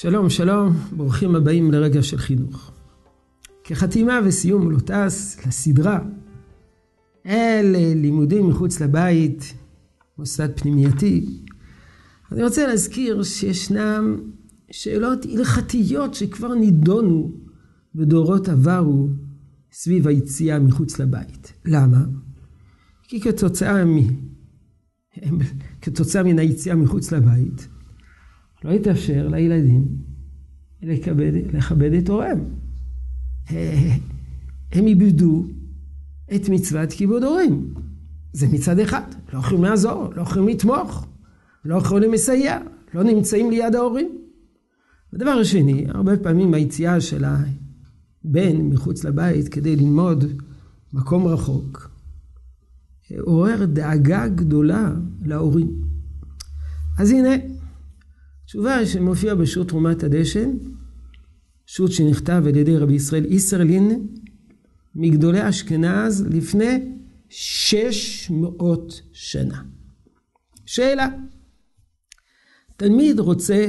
שלום, שלום, ברוכים הבאים לרגע של חינוך. כחתימה וסיום לא טס לסדרה אל לימודים מחוץ לבית, מוסד פנימייתי. אני רוצה להזכיר שישנם שאלות הלכתיות שכבר נידונו בדורות עברו סביב היציאה מחוץ לבית. למה? כי כתוצאה, מ... כתוצאה מן היציאה מחוץ לבית, לא יתאפשר לילדים לכבד, לכבד את הוריהם. הם איבדו את מצוות כיבוד הורים. זה מצד אחד, לא יכולים לעזור, לא יכולים לתמוך, לא יכולים לסייע, לא נמצאים ליד ההורים. הדבר השני, הרבה פעמים היציאה של הבן מחוץ לבית כדי ללמוד מקום רחוק, עורר דאגה גדולה להורים. אז הנה, תשובה שמופיעה בשו"ת תרומת הדשן, שו"ת שנכתב על ידי רבי ישראל איסרלין, מגדולי אשכנז לפני שש מאות שנה. שאלה, תלמיד רוצה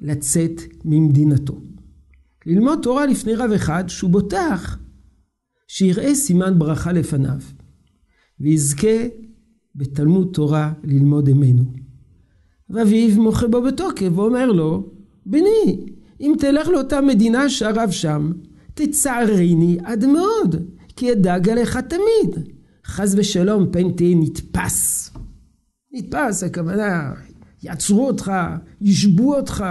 לצאת ממדינתו, ללמוד תורה לפני רב אחד שהוא בוטח שיראה סימן ברכה לפניו, ויזכה בתלמוד תורה ללמוד אמנו. ואביו מוחה בו בתוקף ואומר לו, בני, אם תלך לאותה מדינה שהרב שם, תצערני עד מאוד, כי אדאג עליך תמיד. חס ושלום פן תהיה נתפס. נתפס, הכוונה, יעצרו אותך, ישבו אותך,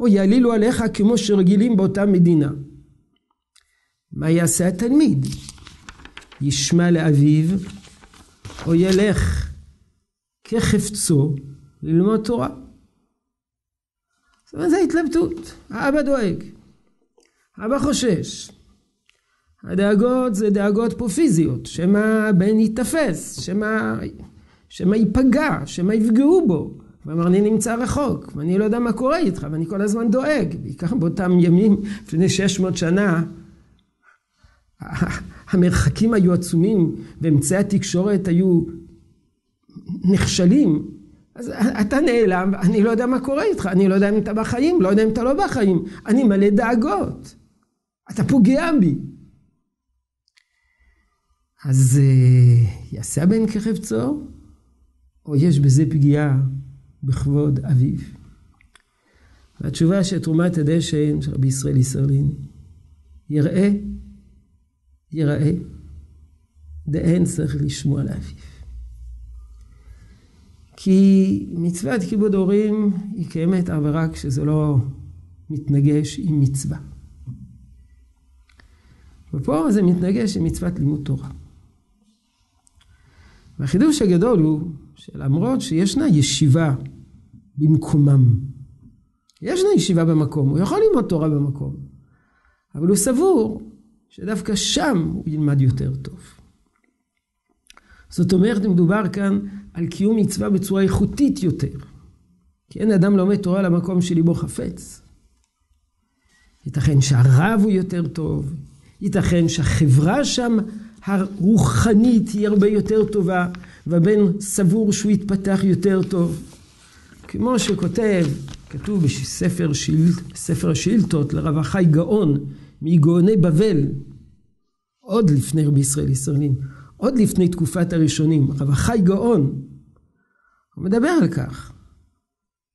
או יעלילו עליך כמו שרגילים באותה מדינה. מה יעשה התלמיד? ישמע לאביו, או ילך כחפצו ללמוד תורה. זאת אומרת, זו התלבטות. האבא דואג. האבא חושש. הדאגות זה דאגות פה פיזיות, שמא הבן ייתפס, שמא, שמא ייפגע, שמא יפגעו בו. ואמר, אני נמצא רחוק, ואני לא יודע מה קורה איתך, ואני כל הזמן דואג. בעיקר באותם ימים, לפני 600 שנה, המרחקים היו עצומים, ואמצעי התקשורת היו נכשלים. אז אתה נעלם, אני לא יודע מה קורה איתך, אני לא יודע אם אתה בחיים, לא יודע אם אתה לא בחיים, אני מלא דאגות. אתה פוגע בי. אז uh, יעשה הבן כחפצו, או יש בזה פגיעה בכבוד אביו? והתשובה של תרומת הדשן של רבי ישראל ישראלין, יראה, יראה, דאין צריך לשמוע לאביו. כי מצוות כיבוד הורים היא קיימת אבל רק כשזה לא מתנגש עם מצווה. ופה זה מתנגש עם מצוות לימוד תורה. והחידוש הגדול הוא שלמרות שישנה ישיבה במקומם, ישנה ישיבה במקום, הוא יכול ללמוד תורה במקום, אבל הוא סבור שדווקא שם הוא ילמד יותר טוב. זאת אומרת, מדובר כאן על קיום מצווה בצורה איכותית יותר. כי אין אדם לומד תורה למקום שליבו חפץ. ייתכן שהרב הוא יותר טוב, ייתכן שהחברה שם הרוחנית היא הרבה יותר טובה, והבן סבור שהוא יתפתח יותר טוב. כמו שכותב, כתוב בספר, שאל, בספר השאילתות לרב החי גאון מגאוני בבל, עוד לפני רבי ישראל ישראלים, עוד לפני תקופת הראשונים, רב החי גאון, הוא מדבר על כך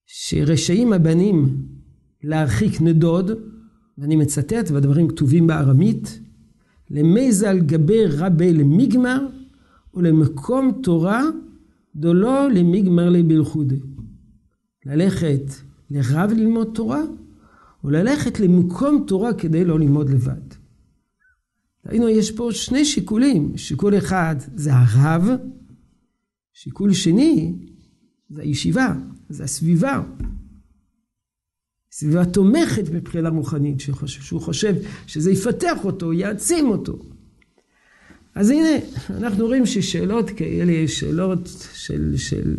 שרשעים הבנים להרחיק נדוד, ואני מצטט, והדברים כתובים בארמית, למייזה על גבי רבי למיגמר, ולמקום תורה דולו למיגמר לבלחודה. ללכת לרב ללמוד תורה, או ללכת למקום תורה כדי לא ללמוד לבד. ראינו, יש פה שני שיקולים. שיקול אחד זה הרב, שיקול שני זה הישיבה, זה הסביבה. סביבה תומכת מבחינה רוחנית, שהוא חושב שזה יפתח אותו, יעצים אותו. אז הנה, אנחנו רואים ששאלות כאלה, שאלות של, של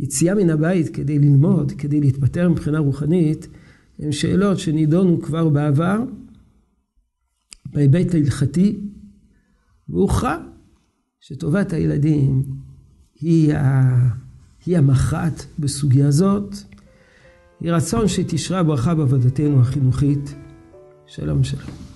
יציאה מן הבית כדי ללמוד, כדי להתפטר מבחינה רוחנית, הן שאלות שנידונו כבר בעבר, בהיבט ההלכתי, והוכרע שטובת הילדים היא, ה... היא המכרעת בסוגיה הזאת. יהי רצון שתשרה ברכה בעבודתנו החינוכית. שלום שלום.